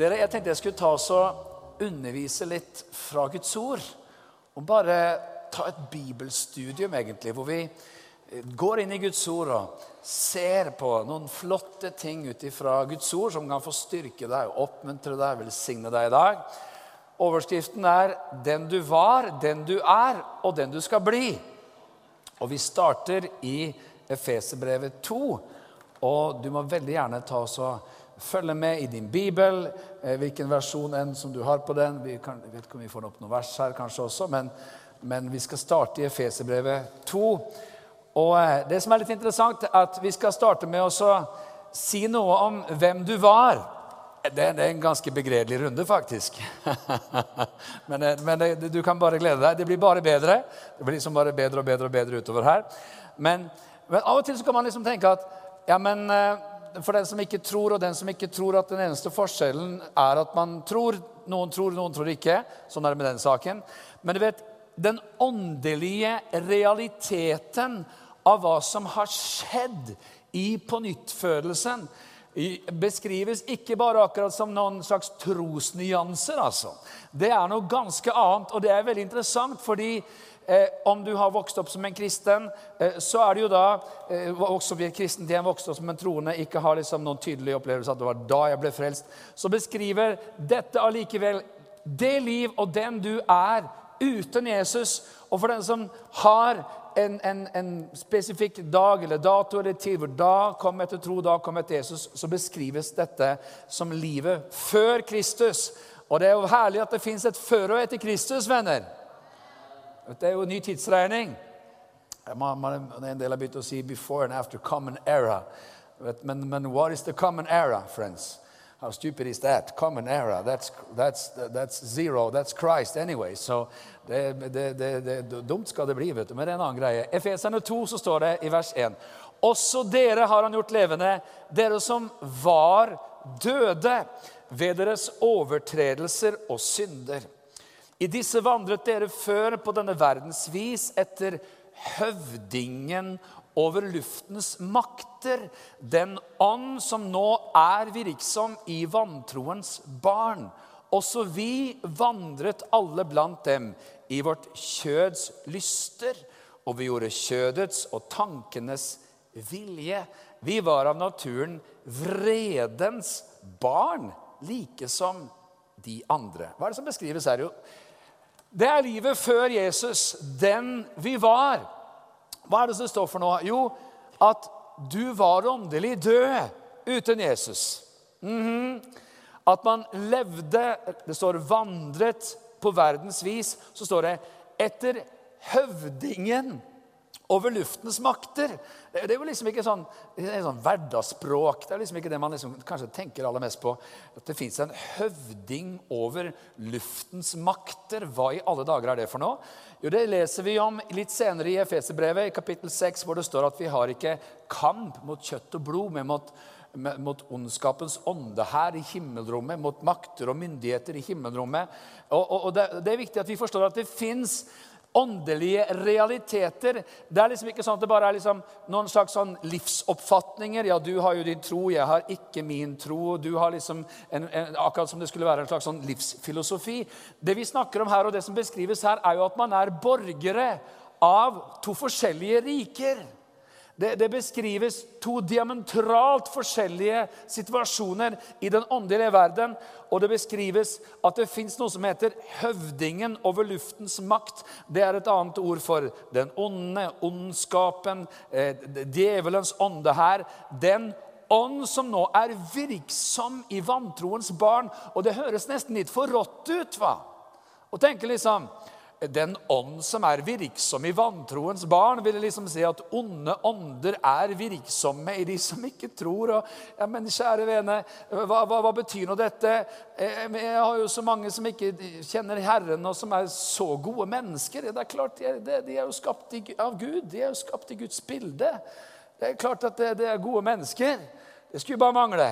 Dere, Jeg tenkte jeg skulle ta oss og undervise litt fra Guds ord. Og bare ta et bibelstudium, egentlig, hvor vi går inn i Guds ord og ser på noen flotte ting ut ifra Guds ord som kan få styrke deg, oppmuntre deg, velsigne deg i dag. Overskriften er 'Den du var, den du er, og den du skal bli'. Og vi starter i Efeserbrevet 2. Og du må veldig gjerne ta oss og følge med i din bibel, eh, hvilken versjon enn som du har på den. Vi kan, vet ikke om vi får opp noen vers her kanskje også, men, men vi skal starte i Efeserbrevet 2. Og eh, det som er litt interessant, er at vi skal starte med å si noe om hvem du var. Det, det er en ganske begredelig runde, faktisk. men, eh, men det, du kan bare glede deg. Det blir bare bedre. Det blir liksom bare bedre og bedre og bedre utover her. Men, men av og til så kan man liksom tenke at ja, men eh, for den som ikke tror, og den som ikke tror at den eneste forskjellen er at man tror Noen tror, noen tror ikke. Sånn er det med den saken. Men du vet, den åndelige realiteten av hva som har skjedd i pånyttfødelsen, beskrives ikke bare akkurat som noen slags trosnyanser. altså. Det er noe ganske annet, og det er veldig interessant fordi om du har vokst opp som en kristen, eh, så er det jo da eh, også vi kristent igjen vokst opp som en troende, ikke har liksom noen tydelig opplevelse at det var da jeg ble frelst, så beskriver dette allikevel det liv og den du er uten Jesus. Og for den som har en, en, en, spesifikk dag eller dato eller tid hvor da kom etter tro, da kom etter Jesus, så beskrives dette som livet før Kristus. Og det er jo herlig at det fins et før og etter Kristus, venner. Det er jo en ny tidsregning. En del har begynt å si 'before and after common era'. Men, men what is the common era, friends? How stupid is that? Common era. That's, that's, that's zero. That's Christ anyway. Så det, det, det, det, dumt skal det bli, vet du. Men det er en annen greie. Efeserne 2 så står det i vers 1. Også dere har han gjort levende, dere som var døde ved deres overtredelser og synder. I disse vandret dere før på denne verdens vis etter høvdingen over luftens makter, den ånd som nå er virksom i vantroens barn. Også vi vandret alle blant dem i vårt kjøds lyster, og vi gjorde kjødets og tankenes vilje. Vi var av naturen vredens barn, like som de andre. Hva er det som beskrives her? Jo, det er livet før Jesus, den vi var. Hva er det som står for noe? Jo, at du var åndelig død uten Jesus. Mm -hmm. At man levde Det står 'vandret på verdens vis'. Så står det 'etter høvdingen over luftens makter'. Det er jo liksom ikke sånn, sånn hverdagsspråk. Det er liksom ikke det man liksom kanskje tenker aller mest på. At det fins en høvding over luftens makter. Hva i alle dager er det for noe? Jo, Det leser vi om litt senere i Efeserbrevet, i kapittel 6, hvor det står at vi har ikke kamp mot kjøtt og blod, men mot, mot ondskapens ånde her i himmelrommet, mot makter og myndigheter i himmelrommet. Og, og, og det, det, er viktig at vi forstår at det fins åndelige realiteter. Det er liksom ikke sånn at det bare er liksom noen slags sånn livsoppfatninger. Ja, du har jo din tro, jeg har ikke min tro. Du har liksom en, en, Akkurat som det skulle være en slags sånn livsfilosofi. Det vi snakker om her, og det som beskrives her, er jo at man er borgere av to forskjellige riker. Det, det, beskrives to diametralt forskjellige situasjoner i den åndelige verden. Og det beskrives at det fins noe som heter høvdingen over luftens makt. Det er et annet ord for den onde, ondskapen, eh, djevelens ånde her. Den ånd som nå er virksom i vantroens barn. Og det høres nesten litt for rått ut, hva? Og tenke liksom den ånd som er virksom i vantroens barn, ville liksom si at onde ånder er virksomme i de som ikke tror. Og, ja, men kjære vene, hva, hva, hva, betyr nå dette? Eh, jeg har jo så mange som ikke kjenner Herren, og som er så gode mennesker. Det er klart, De, de er jo skapt av Gud. De er jo skapt i Guds bilde. Det er klart at det, det er gode mennesker. Det skulle bare mangle.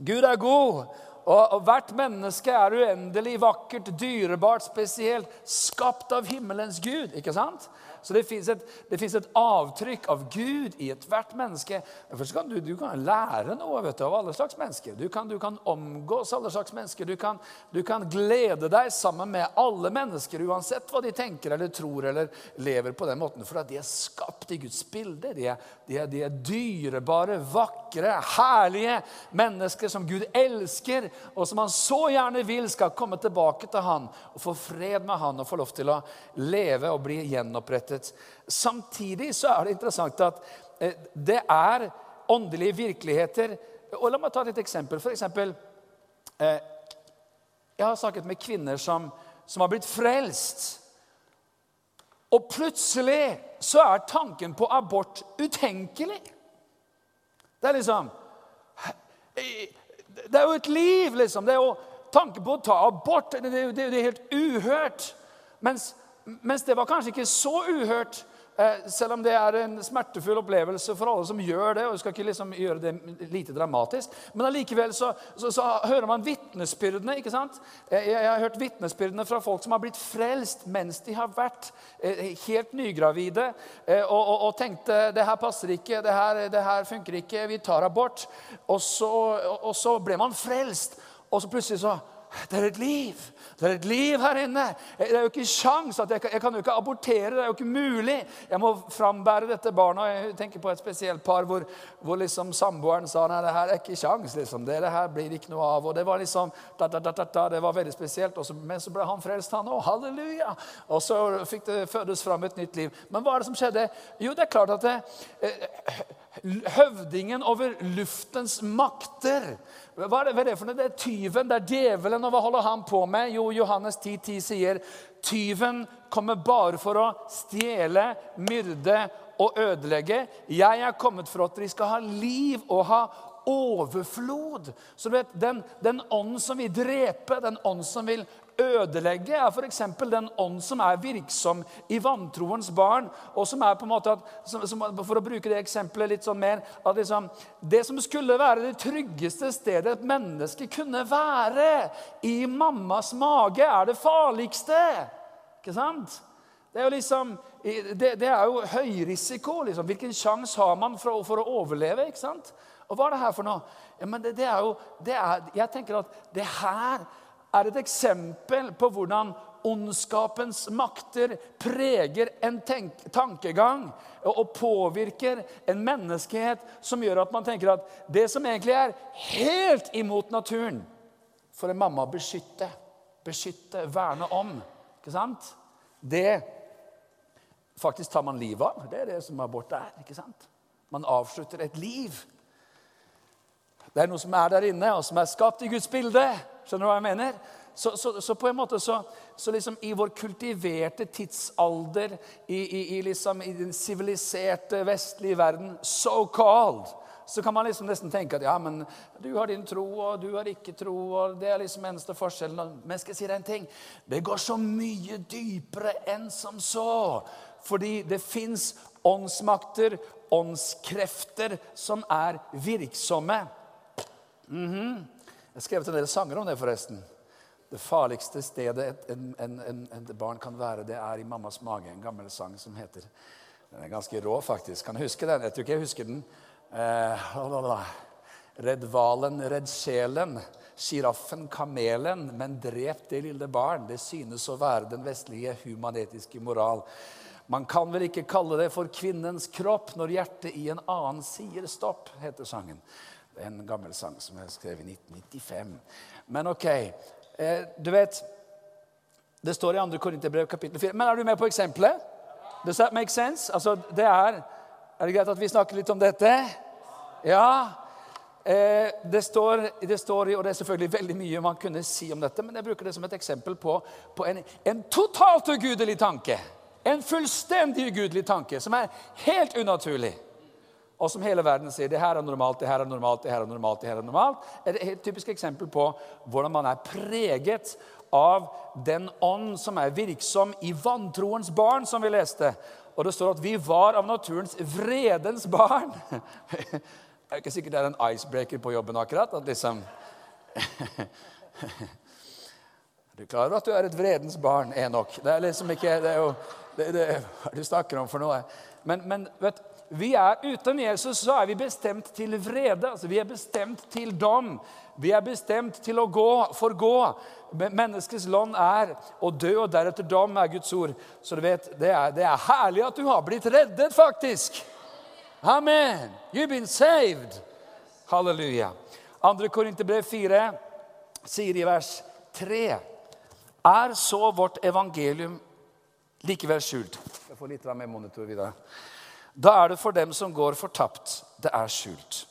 Gud er god. Og, og hvert menneske er uendelig vakkert, dyrebart, spesielt. Skapt av himmelens Gud. ikke sant? Så det fins et, et, avtrykk av Gud i ethvert menneske. Først kan du, du kan lære noe du, av alle slags mennesker. Du kan, du kan omgås alle slags mennesker. Du kan, du kan, glede deg sammen med alle mennesker, uansett hva de tenker eller tror eller lever på den måten. For de er skapt i Guds bilde. De er, de er, de er dyrebare, vakre, herlige mennesker som Gud elsker, og som han så gjerne vil skal komme tilbake til han og få fred med han og få lov til å leve og bli gjenopprettet. Samtidig så er det interessant at eh, det er åndelige virkeligheter. Og La meg ta et eksempel. For eksempel, eh, jeg har snakket med kvinner som, som har blitt frelst. Og plutselig så er tanken på abort utenkelig. Det er liksom Det er jo et liv, liksom. Det er jo tanken på å ta abort det, det, det er helt uhørt. Mens, mens, det var kanskje ikke så uhørt Eh, selv om det er en smertefull opplevelse for alle som gjør det. og jeg skal ikke liksom gjøre det lite dramatisk, Men allikevel så, så, så, hører man vitnesbyrdene. ikke sant? Jeg, jeg har hørt vitnesbyrdene fra folk som har blitt frelst mens de har vært eh, helt nygravide eh, og, og, og, tenkte det her passer ikke, det her, det her funker ikke, vi tar abort. Og så, og så ble man frelst, og så plutselig så det er et liv. Det er et liv her inne. Det er jo ikke sjans at jeg, jeg kan jo ikke abortere. Det er jo ikke mulig. Jeg må frambære dette barna. Jeg tenker på et spesielt par hvor, hvor liksom samboeren sa nei, det her er ikke sjans. Liksom. Det, det, her blir ikke noe av. Og det var liksom, da, da, da, det var veldig spesielt. Også, men så ble han frelst, han òg. Halleluja! Og så fikk det fødes fram et nytt liv. Men hva er det som skjedde? Jo, det er klart at det, eh, høvdingen over luftens makter hva er, det, hva er det for noe? Det er tyven, det er djevelen. Og hva holder han på med? Jo, Johannes 10, 10 sier tyven kommer bare for å stjele, myrde og ødelegge. Jeg er kommet for at dere skal ha liv og ha overflod. Så du vet, Den, den ånd som vil drepe, den ånd som vil ødelegge, er f.eks. den ånd som er virksom i vantroens barn. og som er på en måte at, som, For å bruke det eksempelet litt sånn mer at liksom, Det som skulle være det tryggeste stedet et menneske kunne være, i mammas mage, er det farligste. Ikke sant? Det er jo liksom, det, det er jo høyrisiko. Liksom. Hvilken sjanse har man for, for, å overleve? ikke sant? Og hva er det her for noe? Ja, men det, det er jo, det er, jeg tenker at det her er et eksempel på hvordan ondskapens makter preger en tankegang og påvirker en menneskehet som gjør at man tenker at det som egentlig er helt imot naturen For en mamma beskytte, beskytte, verne om, ikke sant? det faktisk tar man livet av. Det er det som abort er. ikke sant? Man avslutter et liv. Det er noe som er der inne, og som er skapt i Guds bilde. Skjønner du hva jeg mener? Så, så, så på en måte så, så liksom i vår kultiverte tidsalder, i, i, i, liksom, i den siviliserte vestlige verden, so called, så kan man liksom nesten tenke at ja, men du har din tro, og du har ikke tro. og Det er liksom eneste forskjellen. Men skal jeg si deg en ting? Det går så mye dypere enn som så. Fordi det fins åndsmakter, åndskrefter, som er virksomme. Mm -hmm. Jeg har skrevet en del sanger om det, forresten. Det farligste stedet en, en, en, et barn kan være, det er i mammas mage. En gammel sang som heter Den er ganske rå, faktisk. Kan du huske den? Jeg tror ikke jeg husker den. Eh, redd hvalen, redd sjelen. Sjiraffen, kamelen, men drep det lille barn. Det synes å være den vestlige humanetiske moral. Man kan vel ikke kalle det for kvinnens kropp når hjertet i en annen sier stopp, heter sangen. Det er en gammel sang som jeg skrev i 1995. Men ok, eh, du vet Det står i 2. Korinterbrev kapittel 4. Men er du med på eksempelet? Does that make sense? Altså, det er, er det greit at vi snakker litt om dette? Ja. Eh, det, står, det står, og det er selvfølgelig veldig mye man kunne si om dette, men jeg bruker det som et eksempel på, på en, en totalt ugudelig tanke. En fullstendig ugudelig tanke som er helt unaturlig og som hele verden sier det her er normalt, det her er normalt, det her er normalt, det her er normalt, er et typisk eksempel på hvordan man er preget av den ånd som er virksom i vantroens barn, som vi leste. Og det står at vi var av naturens vredens barn. Det er ikke sikkert det er en icebreaker på jobben akkurat. at liksom... Er du klar over at du er et vredens barn, Enok? Det er liksom ikke, det er jo det, det, hva er det du snakker om for noe? Men, men vet, vi er uten Jesus så er vi bestemt til vrede. Altså, vi er bestemt til dom. Vi er bestemt til å gå, forgå. Menneskets land er å dø, og deretter dom, er Guds ord. Så du vet, det er, det er herlig at du har blitt reddet, faktisk. Amen. You've been saved. Halleluja. 2. Korinterbrev 4 sier i vers 3.: Er så vårt evangelium likevel skjult? Jeg får litt mer monitor videre. Da er det for dem som går fortapt, det er skjult.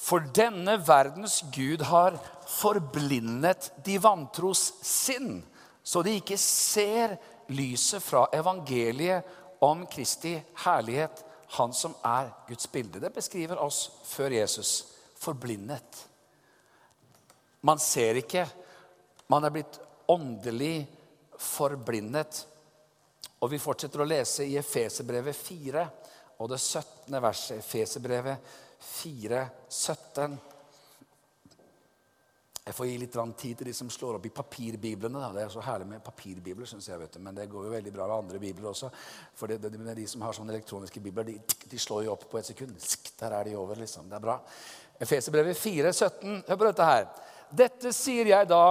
For denne verdens Gud har forblindet de vantros sinn, så de ikke ser lyset fra evangeliet om Kristi herlighet, han som er Guds bilde. Det beskriver oss før Jesus. Forblindet. Man ser ikke. Man er blitt åndelig forblindet. Og vi fortsetter å lese i Efeserbrevet 4 og det 17. verset. Efeserbrevet 4, 17. Jeg får gi litt tid til de som slår opp i papirbiblene. Det er så herlig med papirbibler, synes jeg. vet du. Men det går jo veldig bra med andre bibler også. For det, det, de som har sånne elektroniske bibler, de, de, slår jo opp på et sekund. Der er de over, liksom. Det er bra. Efeserbrevet 4, 17. Hør på dette her. Dette sier jeg da,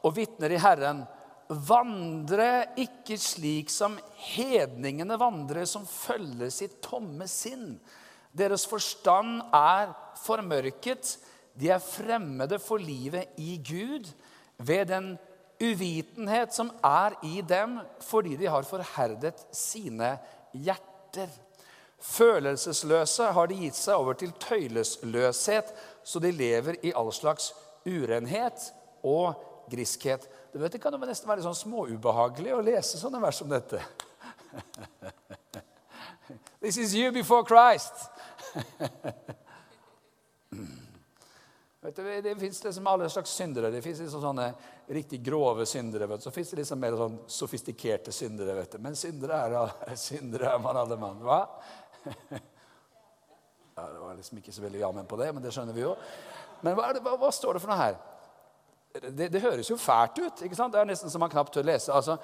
og vitner i Herren Vandre ikke slik som hedningene vandrer, som følger sitt tomme sinn. Deres forstand er formørket. De er fremmede for livet i Gud ved den uvitenhet som er i dem fordi de har forherdet sine hjerter. Følelsesløse har de gitt seg over til tøylesløshet, så de lever i all slags urenhet og griskhet. Du vet, Det kan jo nesten være sånn småubehagelig å lese sånne vers som dette. This is you before Christ. vet du, det fins liksom alle slags syndere. Det fins liksom sånne riktig grove syndere. Vet du. Så fins det liksom mer sånn sofistikerte syndere. vet du. Men syndere er, syndere er man alle mann. Hva? ja, Det var liksom ikke så veldig jammen på det, men det skjønner vi jo. Men hva, det, hva, hva står det for noe her? Det, det, høres jo fælt ut. ikke sant? Det er nesten som man knapt tør lese. Altså,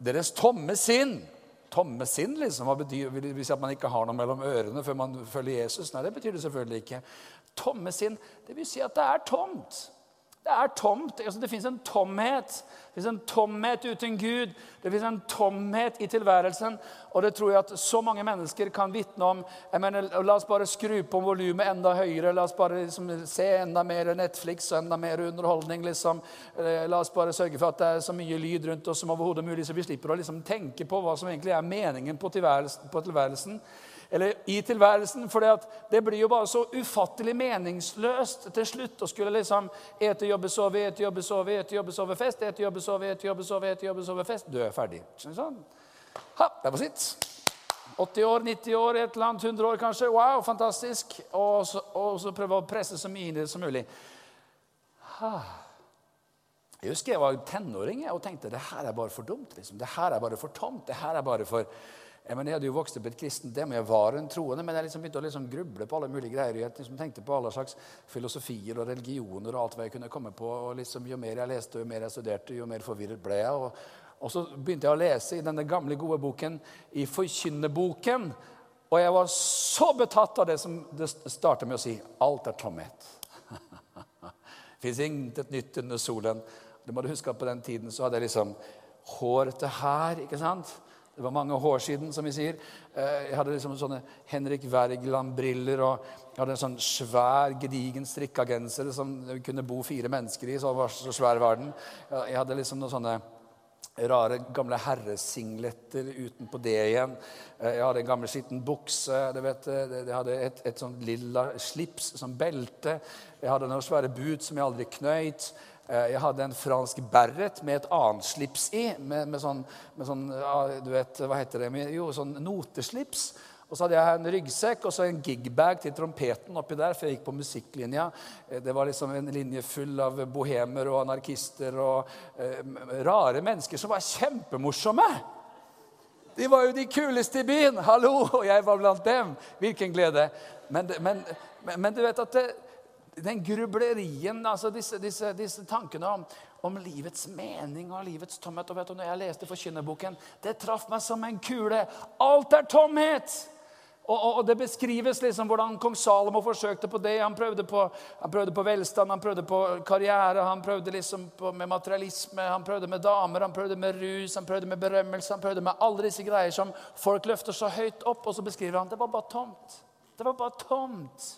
Deres tomme sinn. Tomme sinn, liksom. Hva betyr Vil man ikke har noe mellom ørene før man følger Jesus? Nei, det betyr det selvfølgelig ikke. Tomme sinn, det vil si at det er tomt. Det er tomt. Altså, det fins en tomhet. Det fins en tomhet uten Gud. Det fins en tomhet i tilværelsen. Og det tror jeg at så mange mennesker kan vitne om. Jeg mener, La oss bare skru på volumet enda høyere. La oss bare liksom, se enda mer Netflix og enda mer underholdning. Liksom. Eh, la oss bare sørge for at det er så mye lyd rundt oss som overhodet mulig, så vi slipper å liksom, tenke på hva som egentlig er meningen på tilværelsen. På tilværelsen eller i tilværelsen. For det blir jo bare så ufattelig meningsløst til slutt å skulle liksom ete, jobbe, sove, ete, jobbe, sove, ete, jobbe, sove, fest, ete, jobbe, sove, ete, jobbe, sove, ete, jobbe, sove, fest. Du er ferdig. Sånn. Ha, det var sitt. 80 år, 90 år, et eller annet, 100 år kanskje. Wow, fantastisk. Og så, og så prøve å presse så mye inn i det som mulig. Ha. Jeg husker jeg var tenåring og tenkte det her er bare for dumt. Liksom. Det her er bare for tomt. Det her er bare for jeg, mener, jeg hadde jo vokst opp i et kristent hjem, jeg var en troende, men jeg liksom begynte å liksom gruble på alle mulige greier. Jeg liksom tenkte på alle slags filosofier og religioner og alt hva jeg kunne komme på. og liksom Jo mer jeg leste, jo mer jeg studerte, jo mer forvirret ble jeg. Og, og så begynte jeg å lese i denne gamle, gode boken, i Forkynneboken. Og jeg var så betatt av det som det starter med å si alt er tomhet. Fins intet nytt under solen. Det må du huske at På den tiden så hadde jeg liksom hår til her. ikke sant? Det var mange år siden, som vi sier. Eh, jeg hadde liksom sånne Henrik Wergeland-briller og jeg hadde en sånn svær, gedigen strikka genser som kunne bo fire mennesker i. Så, var så svær var den. Jeg hadde liksom noen sånne rare, gamle herresingletter utenpå det igjen. Eh, jeg hadde en gammel, skitten bukse. Vet, jeg hadde et, et sånn lilla slips som belte. Jeg hadde noen svære boots som jeg aldri knøyt. Eh, jeg hadde en fransk beret med et annet slips i. Med, med, sånn, med sånn, du vet, hva heter det? Jo, sånn noteslips. Og så hadde jeg en ryggsekk og så en gigbag til trompeten oppi der, for jeg gikk på musikklinja. Eh, det var liksom en linje full av bohemer og anarkister og eh, rare mennesker som var kjempemorsomme. De var jo de kuleste i byen! Hallo! Og jeg var blant dem. Hvilken glede. Men, men, men, men du vet at det, den grublerien, altså disse, disse, disse tankene om, om livets mening og livets tomhet. Og vet du, når jeg leste Forkynnerboken, det traff meg som en kule. Alt er tomhet! Og, og, og, Det beskrives liksom hvordan kong Salomo forsøkte på det. Han prøvde på, han prøvde på velstand, han prøvde på karriere, han prøvde liksom på, med materialisme, han prøvde med damer, han prøvde med rus, han prøvde med berømmelse, han prøvde med alle disse greier som folk løfter så høyt opp. Og så beskriver han det var bare tomt. Det var bare tomt.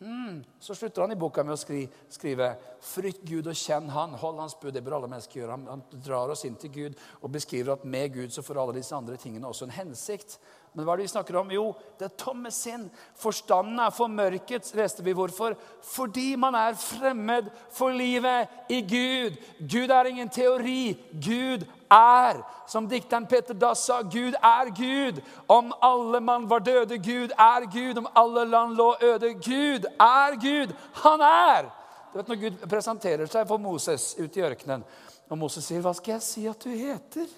Mm. Så slutter han i boka med å skri, skrive 'Frykt Gud og kjenn Han'. Hold Hans bud. Det bør alle mennesker gjøre. Han, han, drar oss inn til Gud og beskriver at med Gud så får alle disse andre tingene også en hensikt. Men hva er det vi snakker om? Jo, det er tomme sinn. Forstanden er formørket. Leste vi hvorfor? Fordi man er fremmed for livet i Gud. Gud er ingen teori. Gud er, som dikteren Peter Dass sa, Gud er Gud. Om alle mann var døde, Gud er Gud. Om alle land lå øde, Gud er Gud. Han er. Du vet Når Gud presenterer seg for Moses ute i ørkenen, og Moses sier, 'Hva skal jeg si at du heter?'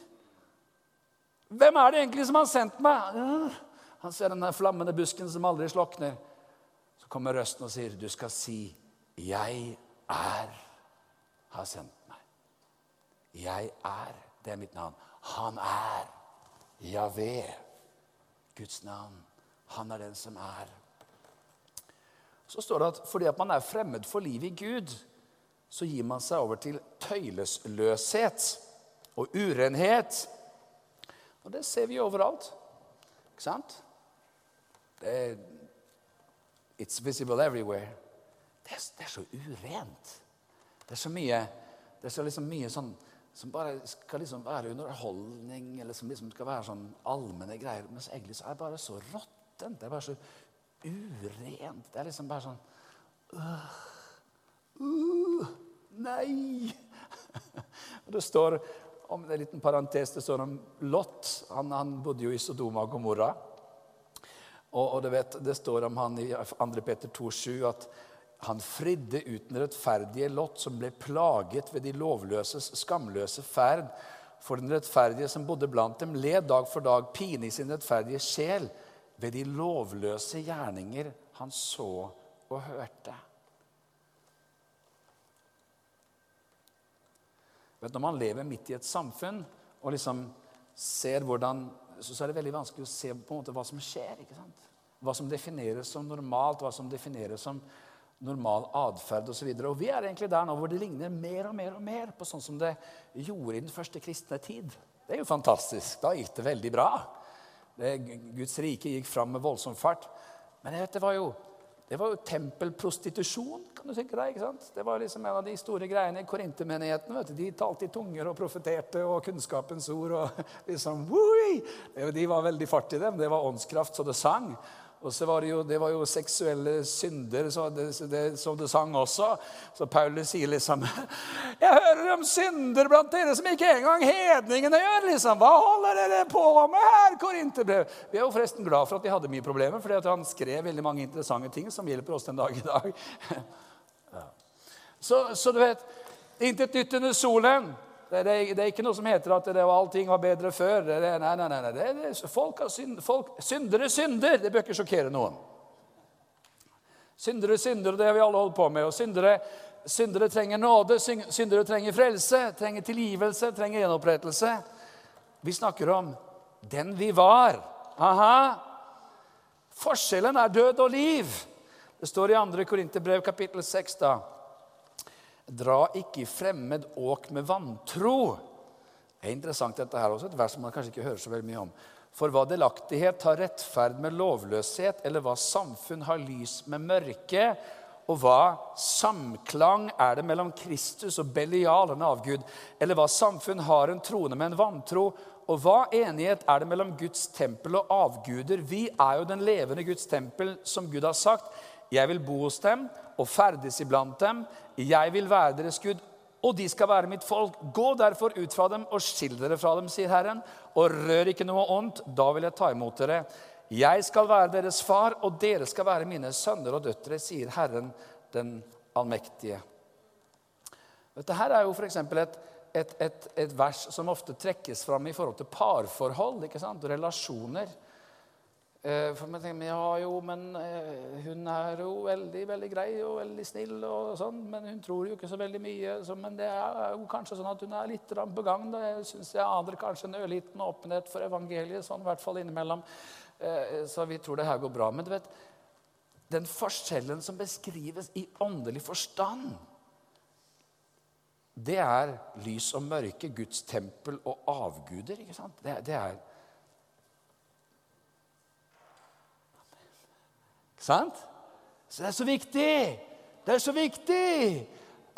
Hvem er det egentlig som har sendt meg? Han ser den flammende busken som aldri slokner. Så kommer røsten og sier, 'Du skal si, 'Jeg er har sendt meg'. Jeg er. Det er mitt navn. Han er Javé. Guds navn. Han er den som er. Så står det at fordi at man er fremmed for livet i Gud, så gir man seg over til tøylesløshet og urenhet og det ser vi overalt. Ikke sant? Det It's visible everywhere. Det er, det er, så urent. Det er så mye det er så liksom mye sånn som bare skal liksom være underholdning, eller som liksom skal være sånn allmenne greier. Mens egentlig så er det bare så råttent. Det er bare så urent. Det er liksom bare sånn uh, uh, Nei! Og det står om en liten parentes, det står om Lot. Han, han bodde jo i Sodoma og Gomorra. Og, og vet, det, står om han i 2. Peter 2,7 at han fridde uten rettferdige Lot, som ble plaget ved de lovløses skamløse ferd. For den rettferdige som bodde blant dem, led dag for dag pine i sin rettferdige sjel ved de lovløse gjerninger han så og hørte. Vet, når man lever midt i et samfunn og liksom ser hvordan så, er det veldig vanskelig å se på en måte hva som skjer. ikke sant? Hva som defineres som normalt, hva som defineres som normal atferd osv. Og, så og vi er egentlig der nå hvor det ligner mer og mer og mer på sånn som det gjorde i den første kristne tid. Det er jo fantastisk. Da gikk det veldig bra. Det, Guds rike gikk fram med voldsom fart. Men det var jo det var jo tempelprostitusjon. kan du tenke deg, ikke sant? Det var liksom en av de store greiene i korintermenigheten. De talte i tunger og profeterte og kunnskapens ord. og liksom, Woi! De var veldig fart i dem. Det var åndskraft så det sang. Og så var det jo, det var jo seksuelle synder så det, det, som det sang også. Så Paulus sier liksom Jeg hører om synder blant dere som ikke engang hedningene gjør. liksom. Hva holder dere på med her, Korinterbrev? Vi er jo forresten glad for at vi hadde mye problemer, fordi han skrev veldig mange interessante ting som hjelper oss den dag i dag. Så, så du vet Intet nytt under solen. Det, det, det, er ikke noe som heter at det, allting var bedre før. Det, nei, nei, nei, nei. folk har synd, folk, syndere synder. Det bør ikke sjokkere noen. Syndere synder, det har vi alle holdt på med. Og syndere, syndere trenger nåde, syndere trenger frelse, trenger tilgivelse, trenger gjenopprettelse. Vi snakker om den vi var. Aha. Forskjellen er død og liv. Det står i 2. Korinterbrev kapittel 6 da. Dra ikke i fremmed åk med vantro. Det er interessant dette her også, et vers som man kanskje ikke hører så veldig mye om. For hva delaktighet har rettferd med lovløshet, eller hva samfunn har lys med mørke, og hva samklang er det mellom Kristus og Belial, en avgud, eller hva samfunn har en troende med en vantro, og hva enighet er det mellom Guds tempel og avguder? Vi er jo den levende Guds tempel, som Gud har sagt. Jeg vil bo hos dem og ferdes iblant dem. Jeg vil være deres Gud, og de skal være mitt folk. Gå derfor ut fra dem og skill dere fra dem, sier Herren, og rør ikke noe ondt. Da vil jeg ta imot dere. Jeg skal være deres far, og dere skal være mine sønner og døtre, sier Herren den allmektige. Dette her er jo f.eks. Et, et, et, et vers som ofte trekkes fram i forhold til parforhold ikke sant? relasjoner. Eh, for man tenker, ja jo, men eh, hun er jo veldig veldig grei og veldig snill, og sånn, men hun tror jo ikke så veldig mye. Så, men det er jo kanskje sånn at hun er litt på gang. Da. Jeg syns jeg aner kanskje en ørliten åpenhet for evangeliet, sånn i hvert fall innimellom. Eh, så vi tror det her går bra. Men du vet, den forskjellen som beskrives i åndelig forstand, det er lys og mørke, Guds tempel og avguder. ikke sant? Det, det er Sant? Så det er så viktig. Det er så viktig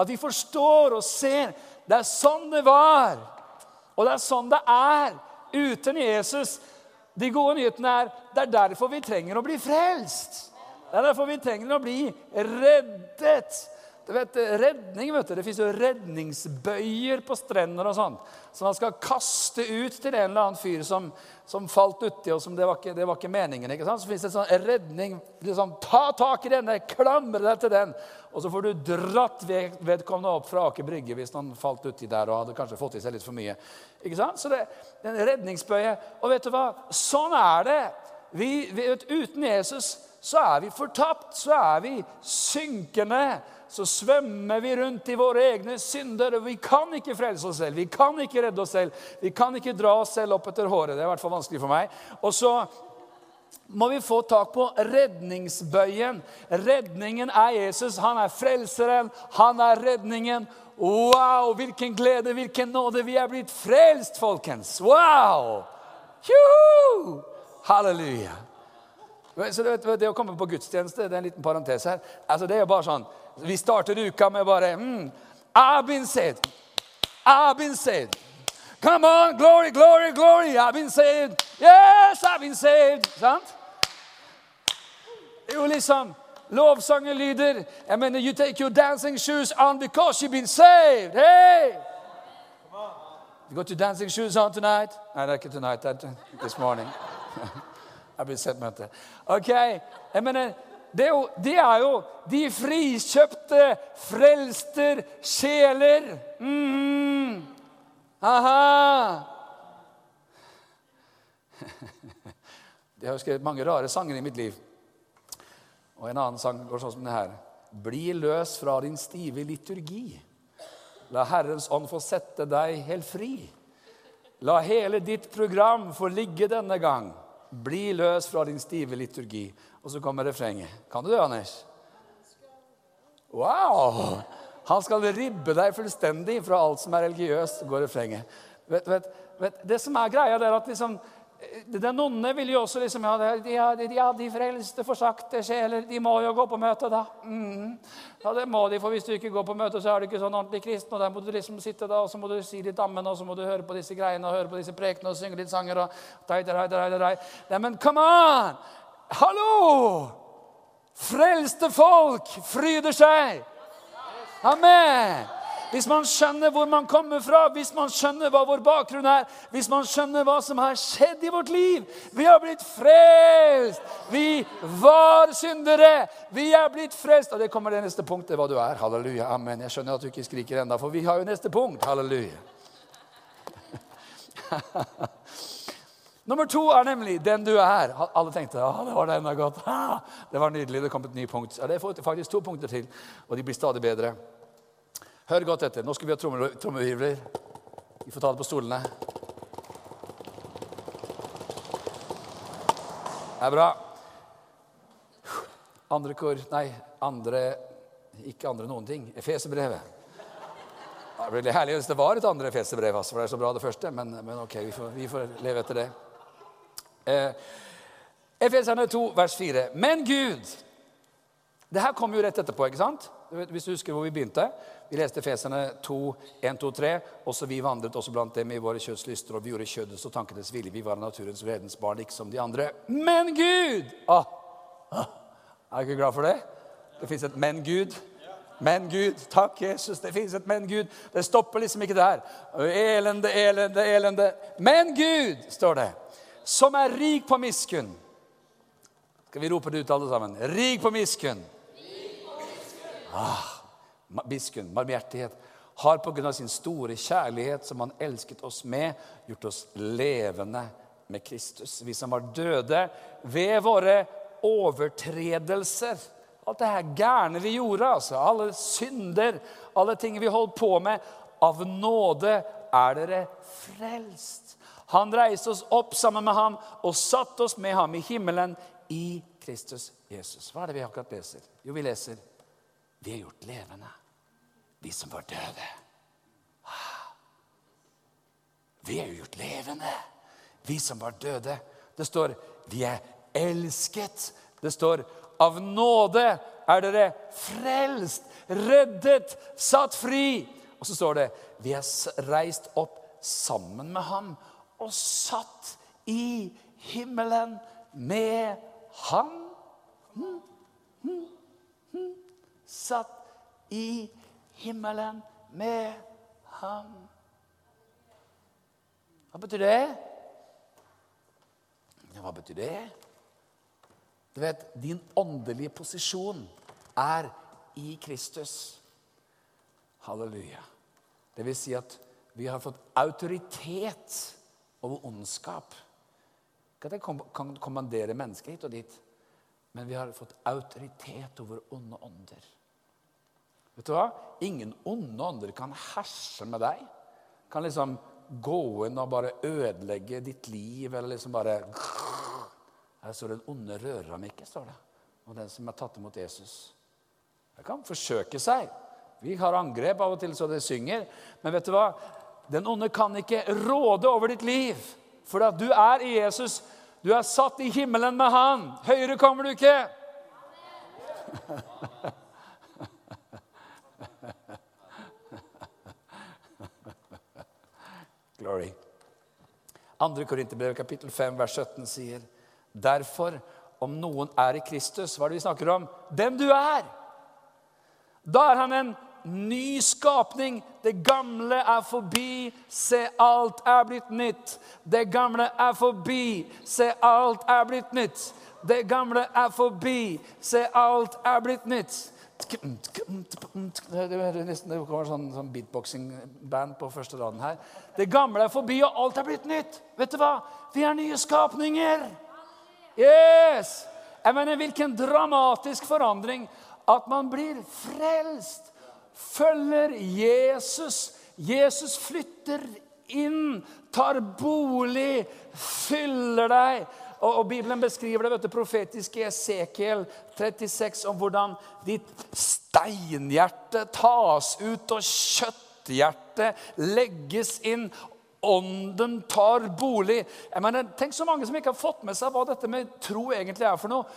at vi forstår og ser. Det er sånn det var, og det er sånn det er uten Jesus. De gode nyhetene er det er derfor vi trenger å bli frelst. Det er derfor vi trenger å bli reddet. Du vet, redning, vet du, Det fins jo redningsbøyer på strender og sånn. Som man skal kaste ut til en eller annen fyr som, som falt uti, og som det var ikke, det var ikke meningen. ikke sant? Så fins det sånn redning. Liksom, ta tak i denne, klamre deg til den. Og så får du dratt vedkommende opp fra Aker Brygge hvis han falt uti der og hadde kanskje fått i seg litt for mye. Ikke sant? Så det, det er en redningsbøye. Og vet du hva? Sånn er det. Vi, vi, uten Jesus så er vi fortapt. Så er vi synkende så svømmer vi rundt i våre egne synder. og Vi kan ikke frelse oss selv, vi kan ikke redde oss selv. Vi kan ikke dra oss selv opp etter håret. Det er i hvert fall vanskelig for meg. Og så må vi få tak på redningsbøyen. Redningen er Jesus. Han er frelseren. Han er redningen. Wow, hvilken glede, hvilken nåde. Vi er blitt frelst, folkens. Wow! Juhu! Halleluja. Så det, det, å komme på gudstjeneste det er en liten parentes her. Altså, det er bare sånn vi starter uka med bare mm, I've been saved. I've been saved. Come on, glory, glory, glory. I've been saved. Yes, I've been saved. Sant? Jo, liksom Lovsangen lyder I mean, You take your dancing shoes on because you've been saved. Hey! You got your dancing shoes on tonight? Nei, det er ikke tonight, this morning. I've been set, mente. Ok, Jeg mener, det er, jo, det er jo de frikjøpte, frelster sjeler. Mm. Aha! Jeg har skrevet mange rare sanger i mitt liv. Og En annen sang går sånn som det her. Bli løs fra din stive liturgi. La Herrens ånd få sette deg helt fri. La hele ditt program få ligge denne gang. Bli løs fra din stive liturgi. Og så kommer refrenget. Kan du det, Anders? Wow! Han skal ribbe deg fullstendig fra alt som er religiøst, går refrenget. Vet, vet, vet, det som er greia, det er at liksom, den onde vil jo også liksom, ja, de, ja, de frelste, forsakte sjeler, de må jo gå på møte, da. Mm. Ja, det må de, for hvis du ikke går på møte, så er du ikke sånn ordentlig kristen. Og der må du liksom sitte da, og så må du si litt ammen, og så må du høre på disse greiene og høre på disse prekene og synge litt sanger. og dei, dei, dei, dei, Nei, men come on! Hallo! Frelste folk fryder seg. Amen. Hvis man skjønner hvor man kommer fra, hvis man skjønner hva vår bakgrunn er, hvis man skjønner hva som har skjedd i vårt liv Vi har blitt frelst! Vi var syndere! Vi er blitt frelst! Og det kommer det neste punktet, hva du er. Halleluja. Amen. Jeg skjønner at du ikke skriker ennå, for vi har jo neste punkt. Halleluja. Nummer to er nemlig 'den du er'. Alle tenkte ja, det var det enda godt. Ha! det var nydelig. Det kom et nytt punkt. Ja, det er faktisk to punkter til, og de blir stadig bedre. Hør godt etter. Nå skal vi ha trommevirvler. Vi får ta det på stolene. Det er bra. Andre kor Nei, andre Ikke andre noen ting. Efeserbrevet. Det blir herlig hvis det var et andre Efeserbrev, altså, for det er så bra det første. Men, men ok, vi får, vi får leve etter det. Eh, Efeserne 2, vers 4. Men Gud Det her kommer jo rett etterpå. ikke sant? Hvis du husker hvor vi begynte. Vi leste Feserne 2, 1, 2, 3. Også vi vandret også blant dem i våre kjødslyster, og vi gjorde kjødets og tankenes vilje. Vi var naturens vredens barn, ikke som de andre. Men Gud! Ah, ah, er du ikke glad for det? Det fins et men Gud. Men Gud. Takk, Jesus. Det fins et men Gud. Det stopper liksom ikke der. Elende, elende, elende. Men Gud, står det som er rik på miskunn. Skal vi rope det ut, alle sammen? Rik på miskunn. Ah, miskunn, barmhjertighet, har av sin store kjærlighet, som han elsket oss med, gjort oss levende med Kristus. Vi som var døde ved våre overtredelser. Alt det her gærne vi gjorde, altså. Alle synder, alle ting vi holdt på med. Av nåde er dere frelst. Han reiste oss opp sammen med ham og satte oss med ham i himmelen i Kristus Jesus. Hva er det vi akkurat leser? Jo, vi leser vi er gjort levende, vi som var døde. Vi er jo gjort levende, vi som var døde. Det står 'vi er elsket'. Det står 'av nåde er dere frelst, reddet, satt fri'. Og så står det 'vi er reist opp sammen med ham' og satt i himmelen med ham. Hmm, hmm, hmm. Satt i himmelen med ham. Hva betyr det? Ja, Hva betyr det? Du vet, din åndelige posisjon er i Kristus. Halleluja. Det vil si at vi har fått autoritet over ondskap. Ikke at jeg kan kommandere mennesker hit og dit, men vi har fått autoritet over onde ånder. Vet du hva? Ingen onde ånder kan herse med deg. Kan liksom gå inn og bare ødelegge ditt liv, eller liksom bare Her står 'den onde rører ham ikke', står det. Og den som er tatt imot Jesus. Det kan forsøke seg. Vi har angrep av og til så det synger. Men vet du hva? Den onde kan ikke råde over ditt liv. For at du er i Jesus. Du er satt i himmelen med Han. Høyere kommer du ikke. Glory. 2. Korinterbrev kapittel 5 vers 17 sier Derfor, om noen er i Kristus, hva er det vi snakker om? Den du er! Da er han en ny skapning. Det gamle er forbi, se, alt er blitt nytt. Det gamle er forbi, se, alt er blitt nytt. Det gamle er forbi, se, alt er blitt nytt. Det nesten kommer sånn, sånn beatboxing-band på første raden her. Det gamle er forbi, og alt er blitt nytt. Vet du hva? Vi er nye skapninger. Yes! Jeg mener, Hvilken dramatisk forandring at man blir frelst følger Jesus. Jesus flytter inn, tar bolig, fyller deg. Og, og Bibelen beskriver det vet du, profetiske Esekiel 36 om hvordan ditt steinhjerte tas ut, og kjøtthjertet legges inn. Ånden tar bolig. Jeg mener, Tenk så mange som ikke har fått med seg hva dette med tro egentlig er for noe.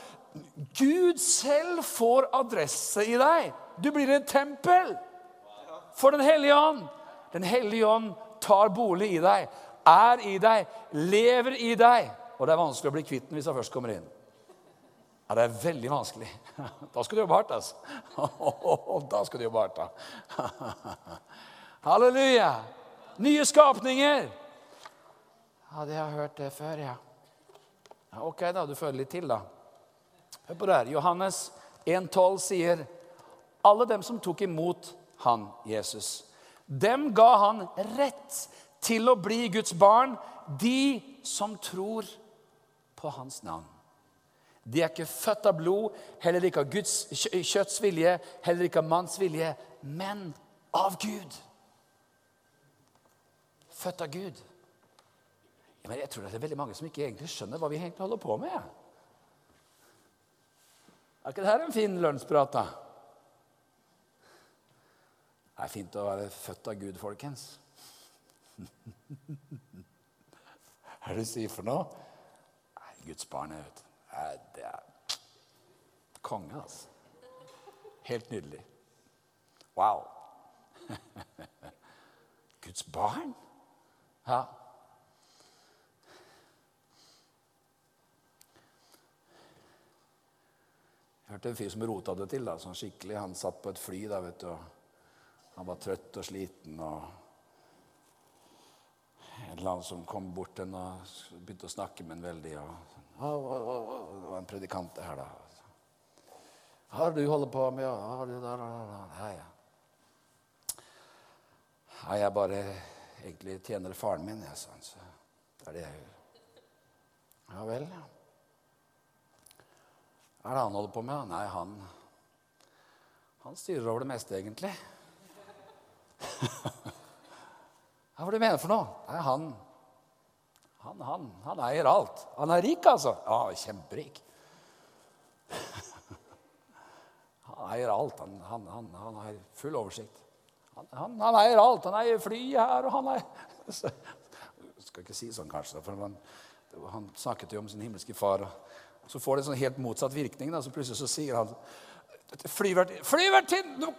Gud selv får adresse i deg. Du blir et tempel for Den hellige ånd. Den hellige ånd tar bolig i deg, er i deg, lever i deg. Og det er vanskelig å bli kvitt den hvis han først kommer inn. Ja, det er veldig vanskelig. Da skal du jobbe hardt, altså. Da skal du jobbe hardt, da. Halleluja. Nye skapninger. Ja, det har jeg hørt det før, ja. ja. Ok, da. Du føler litt til, da. Hør på det her. Johannes 1,12 sier alle dem som tok imot han, Jesus. Dem ga han rett til å bli Guds barn, de som tror på hans navn. De er ikke født av blod, heller ikke av Guds kjøtts vilje, heller ikke av manns vilje, men av Gud. Født av Gud. Men jeg tror det er veldig mange som ikke egentlig skjønner hva vi egentlig holder på med. Er ikke dette en fin lønnsprat, da? Det er fint å være født av Gud, folkens. Hva er det du sier for noe? Nei, Guds barn vet Det er konge, altså. Helt nydelig. Wow. Guds barn? Ja. Jeg hørte en fyr som rota det til. da, sånn skikkelig. Han satt på et fly da, vet du, han var trøtt og sliten. og En eller annen som kom bort til og begynte å snakke med ham veldig. og Det var en predikant her, da. Hva er det du holder på med? Ja, det der, ja, ja. ja, jeg bare egentlig tjener faren min, jeg, sånn, så det er det jeg gjør. Ja vel, ja. Hva er det han holder på med? Nei, han Han styrer over det meste, egentlig. Hva er det du mener for noe? Nei, han han, han, han eier alt. Han er rik, altså. Ja, kjemperik. Han eier alt. Han, han, han, han har full oversikt. Han, eier alt. Han eier flyet her, og han eier Jeg skal ikke si sånn, kanskje, for han, han snakket jo om sin himmelske far. Og så får det en sånn helt motsatt virkning. Da, så plutselig så sier han Flyvertinne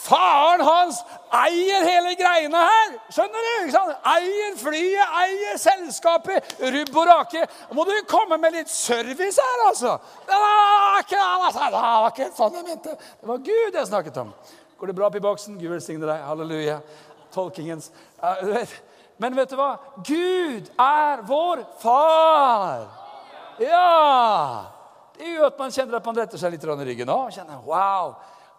Faren hans eier hele greiene her! Skjønner du? ikke sant? Eier flyet, eier selskapet. Rubb og rake. Må du komme med litt service her, altså? Det var ikke, det var ikke sånn jeg mente. Det var Gud jeg snakket om. Går det bra opp i boksen? Gud velsigne deg. Halleluja. Tolkingens Men vet du hva? Gud er vår far. Ja! Gjør at man kjenner at man retter seg litt i ryggen. Å, kjenner, wow,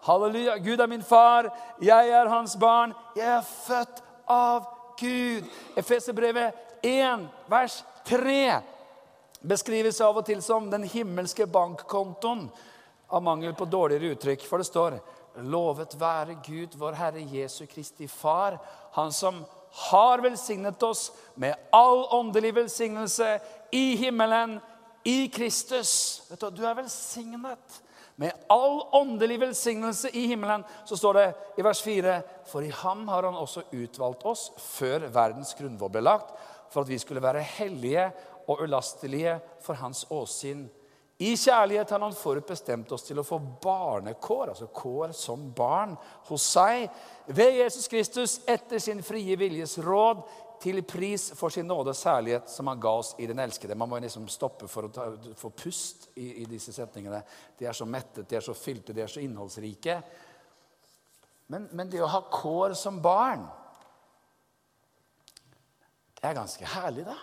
halleluja, Gud er min far, jeg er hans barn. Jeg er født av Gud. Efeserbrevet 1, vers 3 beskrives av og til som den himmelske bankkontoen av mangel på dårligere uttrykk. For det står Lovet være Gud, vår Herre Jesu Kristi Far, Han som har velsignet oss med all åndelig velsignelse i himmelen i Kristus. Vet du, du er velsignet med all åndelig velsignelse i himmelen. Så står det i vers 4.: For i ham har han også utvalgt oss før verdens grunnvoll ble lagt, for at vi skulle være hellige og ulastelige for hans åsyn. I kjærlighet har han forutbestemt oss til å få barnekår, altså kår som barn, hos seg ved Jesus Kristus etter sin frie viljes råd til pris for sin nåde og særlighet som han ga oss i den elskede. Man må liksom stoppe for å få pust i, i, disse setningene. De er så mettet, de er så fylte, de er så innholdsrike. Men, men det å ha kår som barn Det er ganske herlig, da.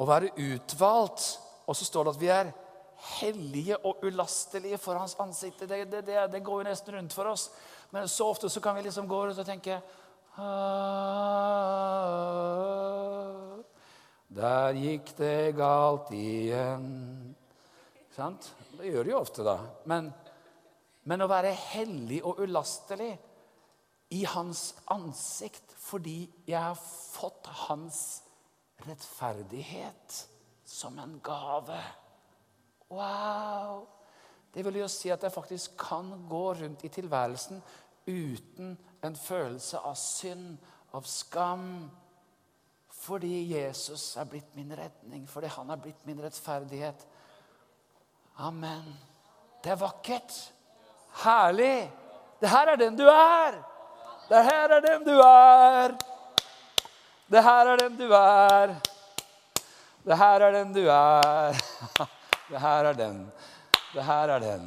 Å være utvalgt. Og så står det at vi er hellige og ulastelige for hans ansikt. Det, det, det, det går jo nesten rundt for oss. Men så ofte så kan vi liksom gå rundt og tenke der gikk det galt igjen. Sant? Det gjør det jo ofte, da. Men, men, å være hellig og ulastelig i hans ansikt fordi jeg har fått hans rettferdighet som en gave. Wow! Det vil jo si at jeg faktisk kan gå rundt i tilværelsen uten en følelse av synd, av skam. Fordi Jesus er blitt min redning, fordi han er blitt min rettferdighet. Amen. Det er vakkert. Herlig. Det her er den du er. Det her er den du er. Det her er den du er. Det her er den du er. Det her er den. Det her er den.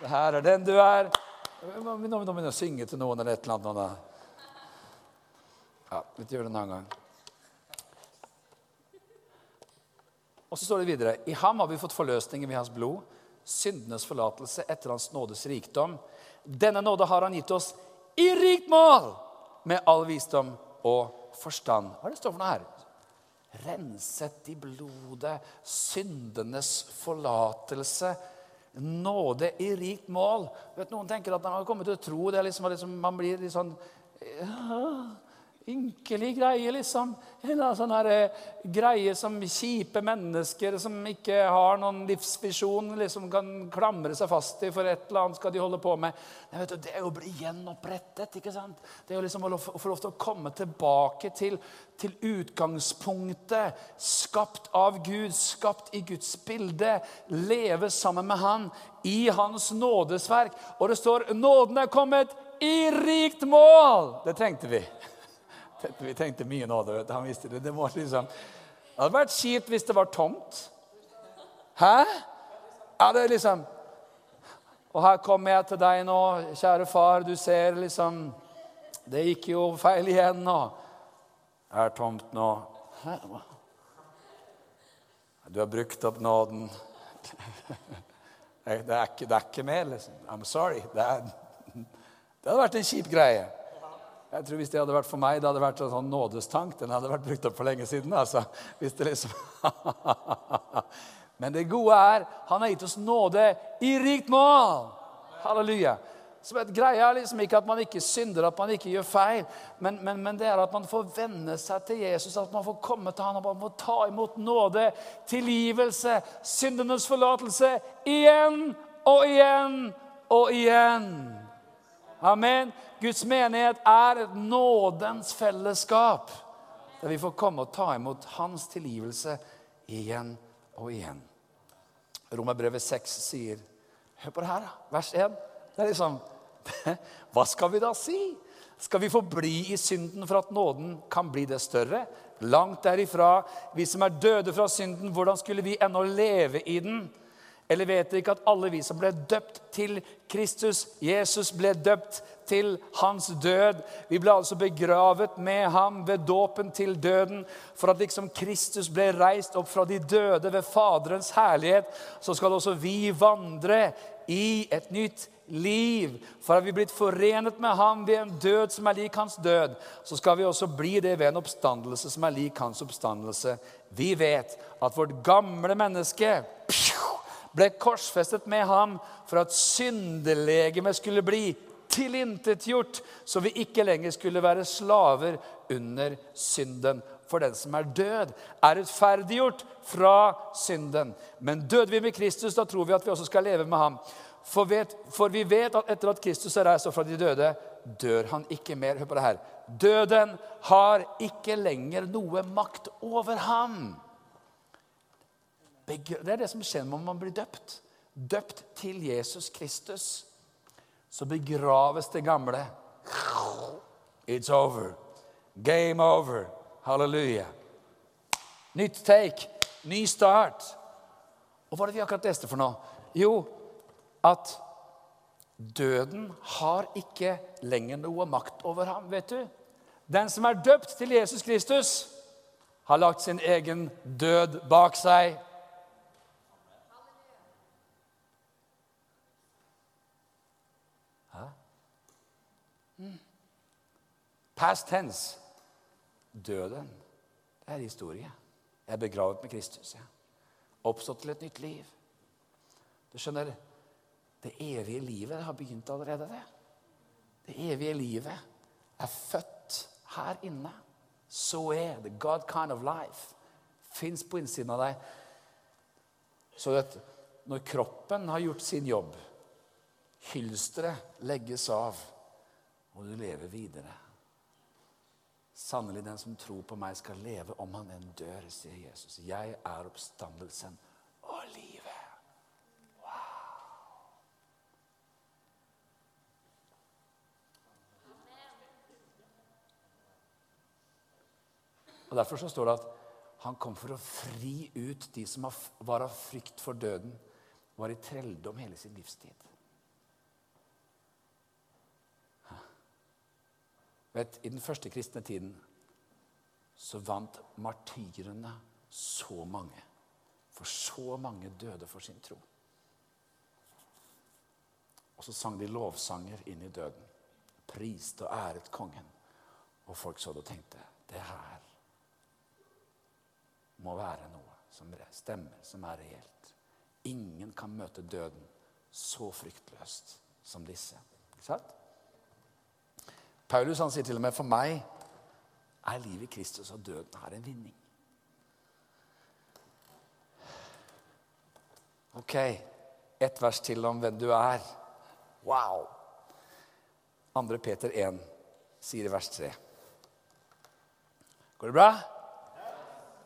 Det her er den du er. Nå må vi begynne å synge til noen eller et eller annet. Ja, vi gjør det en annen gang. Og så står det videre I ham har vi fått forløsningen ved hans blod, syndenes forlatelse etter hans nådes rikdom. Denne nåde har han gitt oss i rikt mål, med all visdom og forstand. Hva er det står for noe her? Renset i blodet, syndenes forlatelse nåde i rikt mål. Vet, noen tenker at man har kommet til å tro det liksom, liksom, man blir litt sånn Ynkelig greie, liksom. En sånn her, eh, greie som kjipe mennesker som ikke har noen livsvisjon, liksom kan klamre seg fast i, for et eller annet skal de holde på med. Nei, du, det er jo å bli gjenopprettet. ikke sant? Det er jo liksom å få lov til å komme tilbake til, til utgangspunktet. Skapt av Gud, skapt i Guds bilde. Leve sammen med Han i Hans nådesverk. Og det står 'Nåden er kommet i rikt mål'. Det trengte vi. Vi tenkte mye nå. Han visste det. Det, liksom, det hadde vært kjipt hvis det var tomt. Hæ? Ja, det er liksom Og her kommer jeg til deg nå, kjære far. Du ser liksom Det gikk jo feil igjen nå. Det er tomt nå. Du har brukt opp nåden. Det er ikke, ikke mer, liksom. I'm sorry. Det, er, det hadde vært en kjip greie. Jeg tror Hvis det hadde vært for meg, det hadde vært en sånn nådestank. Den hadde vært brukt opp for lenge siden. altså. Hvis det liksom... Men det gode er han har gitt oss nåde i rikt mål. Halleluja. Så Greia er liksom ikke at man ikke synder, at man ikke gjør feil, men, men, men, det er at man får venne seg til Jesus, at man får komme til han og man får ta imot nåde, tilgivelse, syndenes forlatelse igjen og igjen og igjen. Amen. Guds menighet er et nådens fellesskap, der vi får komme og ta imot hans tilgivelse igjen og igjen. Romerbrevet 6 sier Hør på det her, vers 1. Det er liksom Hva skal vi da si? Skal vi forbli i synden for at nåden kan bli det større? Langt derifra. Vi som er døde fra synden, hvordan skulle vi ennå leve i den? Eller vet dere ikke at alle vi som ble døpt til Kristus, Jesus ble døpt til hans død. Vi ble altså begravet med ham ved dåpen til døden. For at liksom Kristus ble reist opp fra de døde ved Faderens herlighet, så skal også vi vandre i et nytt liv. For at vi blitt forenet med ham ved en død som er lik hans død, så skal vi også bli det ved en oppstandelse som er lik hans oppstandelse. Vi vet at vårt gamle menneske ble korsfestet med ham for at syndelegemet skulle bli tilintetgjort, så vi ikke lenger skulle være slaver under synden. For den som er død, er rettferdiggjort fra synden. Men døde vi med Kristus, da tror vi at vi også skal leve med ham. For, vet, for vi vet at etter at Kristus er reist opp fra de døde, dør han ikke mer. Hør på det her. Døden har ikke lenger noe makt over ham. Det er det som skjer når man blir døpt. Døpt til Jesus Kristus. Så begraves det gamle. It's over. Game over. Halleluja. Nytt take. Ny start. Og hva er det vi akkurat leste for noe? Jo, at døden har ikke lenger noe makt over ham. vet du? Den som er døpt til Jesus Kristus, har lagt sin egen død bak seg. Past tense. Døden, det er historie. Jeg er begravet med Kristus. Ja. Oppstått til et nytt liv. Du skjønner, det evige livet har begynt allerede, det. Det evige livet er født her inne. Så er the God kind of life. Fins på innsiden av deg. Så vet, når kroppen har gjort sin jobb, hylsteret legges av, og du lever videre Sannelig, den som tror på meg, skal leve om han enn dør, sier Jesus. Jeg er oppstandelsen og livet. Wow! Og Derfor så står det at han kom for å fri ut de som var av frykt for døden, var i trelldom hele sin livstid. Vet, I den første kristne tiden så vant martyrene så mange. For så mange døde for sin tro. Og så sang de lovsanger inn i døden. Priste og æret kongen. Og folk så det og tenkte det her må være noe som stemmer, som er reelt. Ingen kan møte døden så fryktløst som disse. Ikke sant? Paulus han sier til og med for meg er livet i Kristus og døden her en vinning. Ok, ett vers til om hvem du er. Wow! 2. Peter 1 sier i vers 3. Går det bra?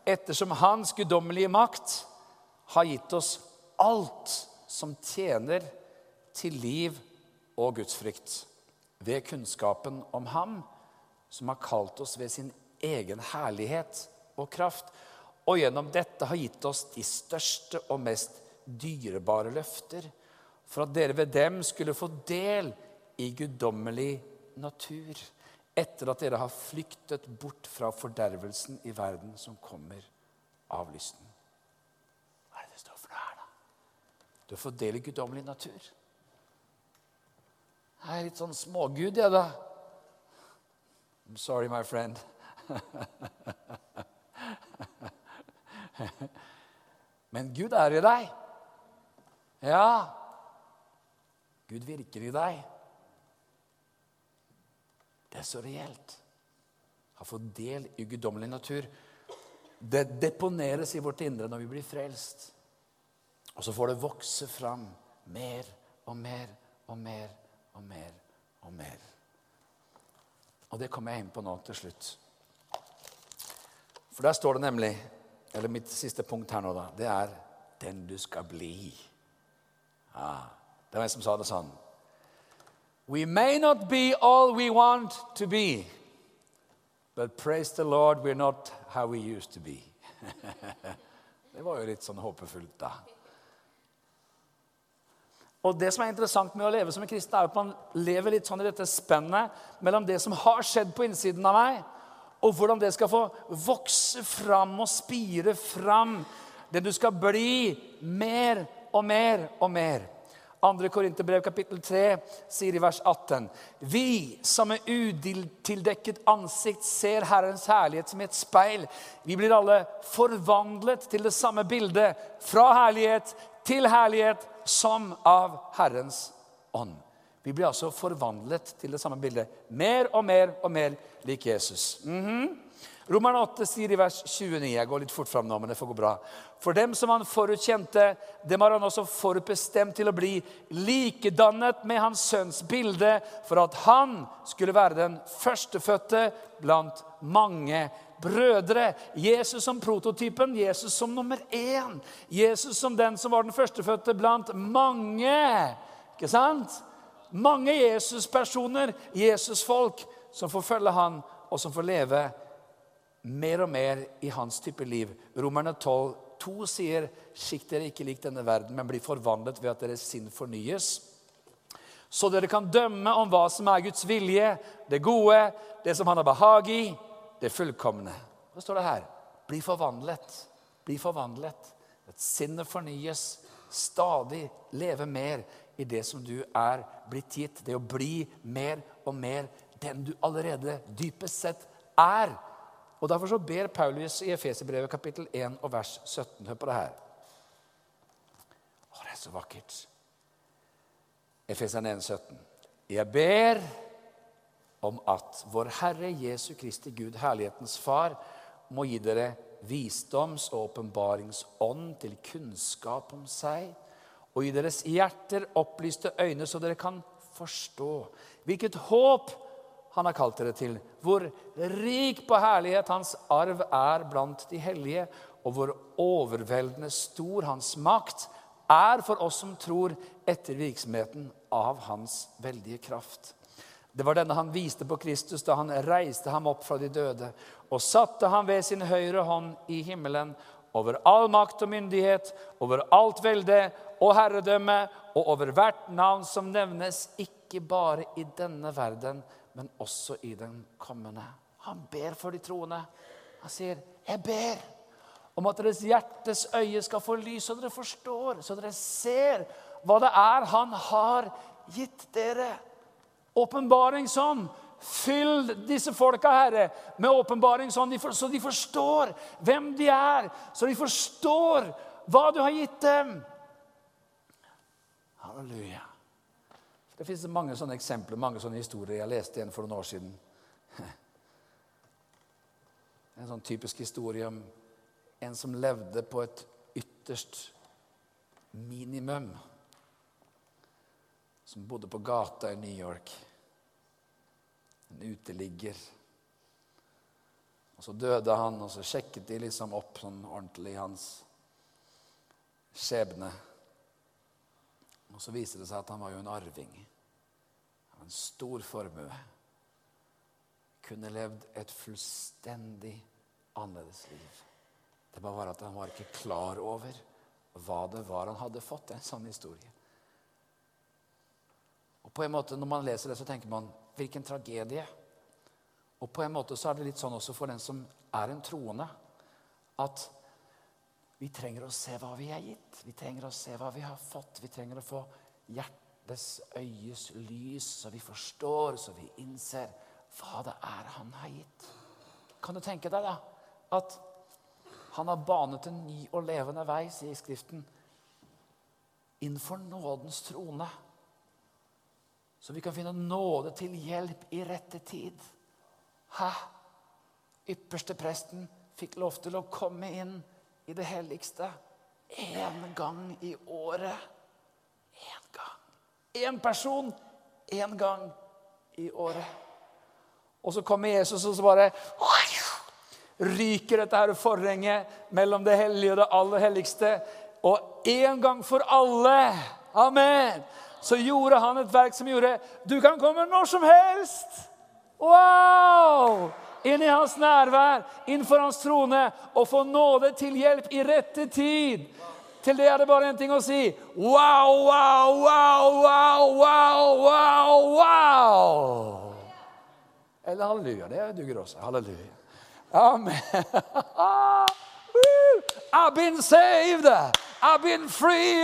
Ettersom Hans guddommelige makt har gitt oss alt som tjener til liv og gudsfrykt ved kunnskapen om Ham, som har kalt oss ved sin egen herlighet og kraft, og gjennom dette har gitt oss de største og mest dyrebare løfter, for at dere ved dem skulle få del i guddommelig natur, etter at dere har flyktet bort fra fordervelsen i verden som kommer av lysten. Hva er det det står for noe her, da? Du får del i guddommelig natur. Jeg er litt sånn smågud, jeg, da. I'm sorry, my friend. Men Gud er i deg. Ja. Gud virker i deg. Det er så reelt. Har fått del i guddommelig natur. Det deponeres i vårt indre når vi blir frelst. Og så får det vokse fram mer og mer og mer og mer og mer. Og det kommer jeg inn på nå til slutt. For der står det nemlig Eller mitt siste punkt her nå, da. Det er 'den du skal bli'. Ja, det var en som sa det sånn. We may not be all we want to be, but praise the Lord, we're not how we used to be. det var jo litt sånn håpefullt, da. Og Det som er interessant med å leve som en kristen, er at man lever litt sånn i dette spennet mellom det som har skjedd på innsiden av meg, og hvordan det skal få vokse fram og spire fram. Det du skal bli mer og mer og mer. 2. Korinterbrev kapittel 3 sier i vers 18.: Vi som med utildekket ansikt ser Herrens herlighet som i et speil, vi blir alle forvandlet til det samme bildet, fra herlighet til herlighet, som av Herrens ånd. Vi blir altså forvandlet til det samme bildet. Mer og mer og mer lik Jesus. Mm -hmm. Romerne 8 sier i vers 29 Jeg går litt fort fram nå, men det får gå bra. For dem som han forutkjente, dem har han også forutbestemt til å bli likedannet med hans sønns bilde, for at han skulle være den førstefødte blant mange brødre. Jesus som prototypen, Jesus som nummer én. Jesus som den som var den førstefødte blant mange. Ikke sant? Mange Jesus-personer, Jesus-folk, som får følge han, og som får leve mer og mer i hans type liv. Romerne 12, 2 sier, 'Skikk dere ikke lik denne verden, men bli forvandlet ved at deres sinn fornyes.' Så dere kan dømme om hva som er Guds vilje, det gode, det som han har behag i, det fullkomne. Hva står det her? Bli forvandlet. Bli forvandlet. At sinnet fornyes. Stadig leve mer i det som du er blitt gitt. Det å bli mer og mer den du allerede dypest sett er. Og Derfor så ber Paulus i Efeserbrevet kapittel 1 og vers 17. Hør på det her. Å, det er så vakkert. Efeseren 1, 17. Jeg ber om at vår Herre Jesu Kristi Gud, herlighetens Far, må gi dere visdoms- og åpenbaringsånd til kunnskap om seg, og gi deres hjerter opplyste øyne, så dere kan forstå hvilket håp han har kalt dere til, hvor rik på herlighet hans arv er blant de hellige, og hvor overveldende stor hans makt er for oss som tror etter virksomheten av hans veldige kraft. Det var denne han viste på Kristus da han reiste ham opp fra de døde og satte ham ved sin høyre hånd i himmelen, over all makt og myndighet, over alt velde og herredømme og over hvert navn som nevnes, ikke bare i denne verden, men også i den kommende. Han ber for de troende. Han sier, 'Jeg ber om at deres hjertes øye skal få lys, så dere forstår, så dere ser hva det er Han har gitt dere.' Åpenbaringsånd. Fyll disse folka, Herre, med åpenbaringsånd, så de forstår hvem de er, så de forstår hva du har gitt dem. Halleluja. Det fins mange sånne eksempler, mange sånne historier. Jeg leste en for noen år siden. En sånn typisk historie om en som levde på et ytterst minimum som bodde på gata i New York. En uteligger. Og Så døde han, og så sjekket de liksom opp sånn ordentlig hans skjebne. Og så viste det seg at han var jo en arving av en stor formue. Kunne levd et fullstendig annerledes liv. Det bare var at han var ikke klar over hva det var han hadde fått. Det er En sånn historie. Og på en måte Når man leser det, så tenker man hvilken tragedie. Og på en måte så er det litt sånn også for den som er en troende, at vi trenger å se hva vi er gitt. Vi trenger å se hva vi har fått. Vi trenger å få hjertes øyes lys, så vi forstår, så vi innser hva det er han har gitt. Kan du tenke deg da, at han har banet en ny og levende vei, sier Skriften, innenfor nådens trone. Så vi kan finne nåde til hjelp i rette tid. Hæ? Ypperste presten fikk lov til å komme inn i det helligste én gang i året. Én gang. Én person én gang i året. Og så kommer Jesus, og så bare ryker dette her forhenget mellom det hellige og det aller helligste. Og en gang for alle, amen, så gjorde han et verk som gjorde Du kan komme når som helst! Wow! Inn i hans nærvær, innenfor hans trone, og få nåde til hjelp i rette tid. Til det er det bare én ting å si. Wow, wow, wow, wow, wow, wow, wow! Eller halleluja. Det duger også. Halleluja. Amen. I've been saved. I've been free.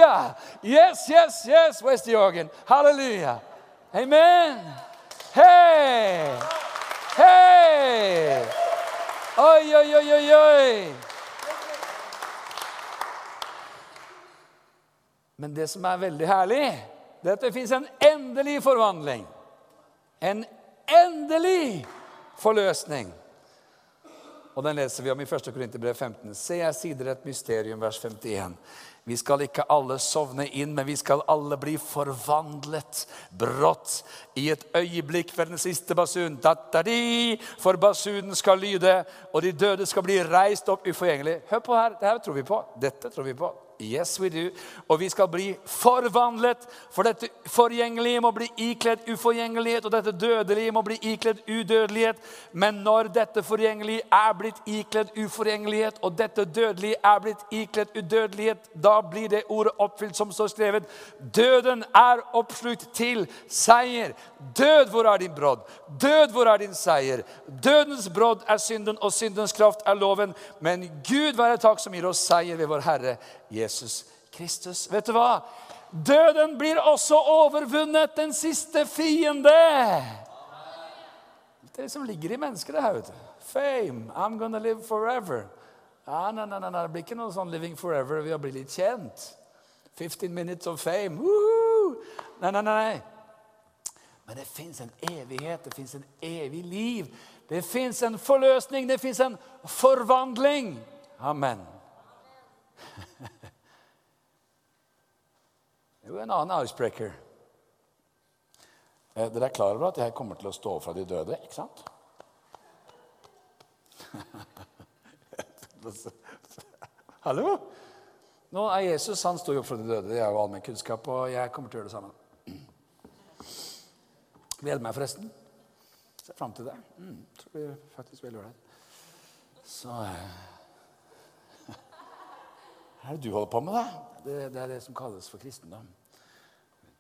Yes, yes, yes. Where's the organ? Hallelujah. Amen. Hey. Hey. Oi, oi, oi, oi, oi. Men det som er veldig herlig, det er at det fins en endelig forvandling. En endelig forløsning. Og Den leser vi om i 1. Korinterbrev 15. Se, jeg sier dere et mysterium, vers 51. Vi skal ikke alle sovne inn, men vi skal alle bli forvandlet brått i et øyeblikk ved den siste basun. For basunen skal lyde, og de døde skal bli reist opp uforgjengelig. Hør på her. Dette tror vi på. Dette tror vi på. Yes, we do. Og vi skal bli forvandlet. For dette forgjengelige må bli ikledd uforgjengelighet, og dette dødelige må bli ikledd udødelighet. Men når dette forgjengelige er blitt ikledd uforgjengelighet, og dette dødelige er blitt ikledd udødelighet, da blir det ordet oppfylt som står skrevet. Døden er oppslukt til seier. Død, hvor er din brodd? Død, hvor er din seier? Dødens brodd er synden, og syndens kraft er loven. Men Gud være takk som gir oss seier ved vår Herre Jesus Kristus. Vet du hva? Døden blir også overvunnet, den siste fiende. Det er det som ligger i mennesket, det her. vet. Fame. I'm gonna live forever. Nei, nei, nei, Det blir ikke noe sånn 'living forever' ved å bli litt kjent. 15 minutes of fame. Woohoo! Nei, nei, nei. Men det fins en evighet, det fins en evig liv. Det fins en forløsning, det fins en forvandling. Amen. Jo, en annen icebreaker. Eh, dere er klar over at jeg kommer til å stå fra de døde, ikke sant? Hallo? Nå er Jesus han står jo opp fra de døde. Det er jo allmenn kunnskap, og jeg kommer til å gjøre det samme. Gleder meg forresten. Ser fram til det. Mm, tror det blir faktisk veldig ålreit. Så eh, Hva er det du holder på med, da? Det, det, er det som kalles for kristendom.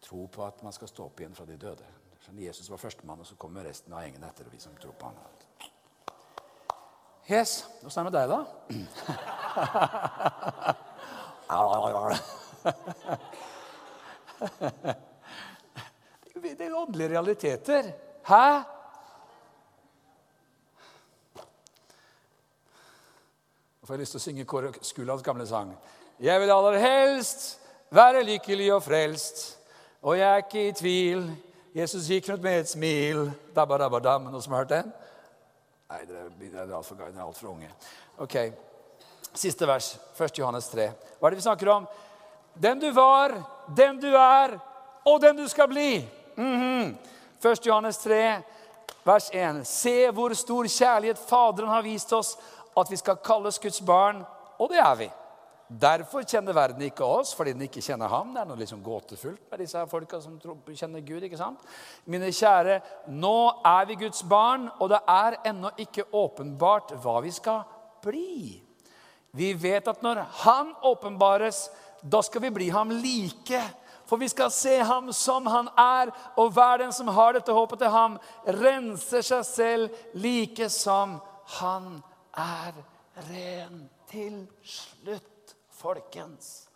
Tro på at man skal stå opp igjen fra de døde. Jesus var førstemann, og så kommer resten av gjengen etter. og vi som tror på han. Yes. Åssen er det med deg, da? Det er åndelige realiteter. Hæ? Nå får jeg lyst til å synge Kåre Skulands gamle sang. Jeg vil aller helst være lykkelig og frelst, og jeg er ikke i tvil. Jesus gikk rundt med et smil. Dabba, dabba, dam. Noen som har hørt den? Nei, dere er altfor alt for unge. Ok, Siste vers, 1. Johannes 3. Hva er det vi snakker om? Den du var, den du er, og den du skal bli. Mm -hmm. 1. Johannes 3, vers 1. Se hvor stor kjærlighet Faderen har vist oss, at vi skal kalles Guds barn, og det er vi. Derfor kjenner verden ikke oss, fordi den ikke kjenner ham. Det er noe liksom gåtefullt med disse folka som kjenner Gud. ikke sant? Mine kjære, nå er vi Guds barn, og det er ennå ikke åpenbart hva vi skal bli. Vi vet at når Han åpenbares, da skal vi bli ham like. For vi skal se ham som han er, og hver den som har dette håpet til ham, renser seg selv like som han er ren til slutt folkens,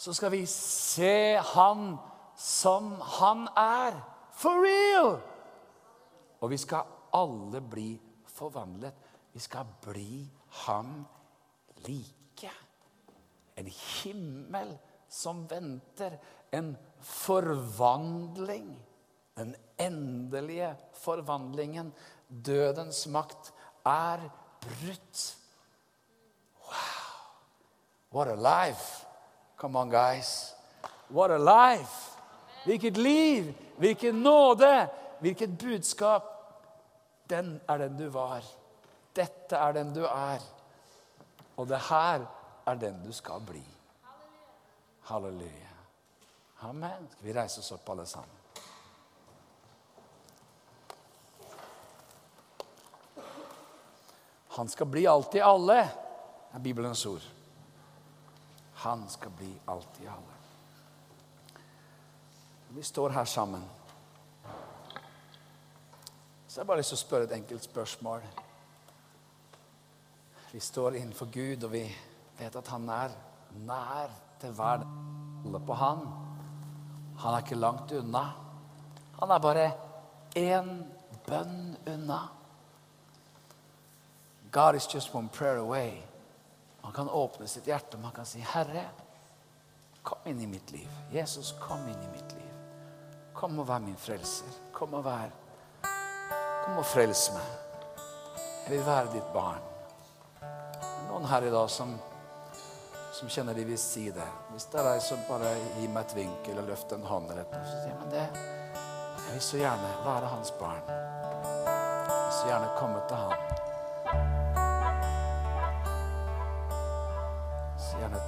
så skal vi se Han som Han er. For real! Og vi skal alle bli forvandlet. Vi skal bli ham like. En himmel som venter. En forvandling. Den endelige forvandlingen. Dødens makt er brutt. What a life! Come on, guys. What a life! Hvilket liv! Hvilken nåde! Hvilket budskap! Den er den du var. Dette er den du er. Og det her er den du skal bli. Halleluja. Amen. Skal vi reise oss opp, alle sammen? Han skal bli alt i alle, er Bibelens ord. Han skal bli alt i alle. Vi står her sammen. Så jeg bare lyst til å spørre et enkelt spørsmål. Vi står innenfor Gud, og vi vet at han er nær til hver alle på han. Han er ikke langt unna. Han er bare én bønn unna. God is just one prayer away. Han kan åpne sitt hjerte og man kan si, 'Herre, kom inn i mitt liv.' Jesus, kom inn i mitt liv. Kom og vær min frelser. Kom og vær Kom og frels meg. Jeg vil være ditt barn. Noen her i dag som, som kjenner de vil si det. Hvis det er deg, som bare gir meg et vink eller løfter en hånd. eller noe. Så sier jeg, det, Jeg vil så gjerne være hans barn. Jeg vil så gjerne komme til ham.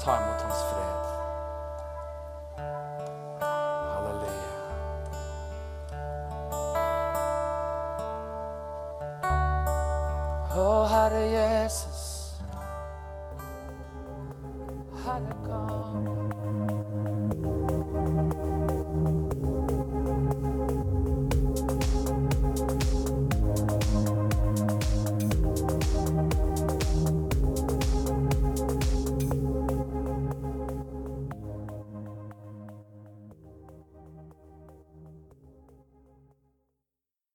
Ta imot hans fred. Halleluja. Å, Herre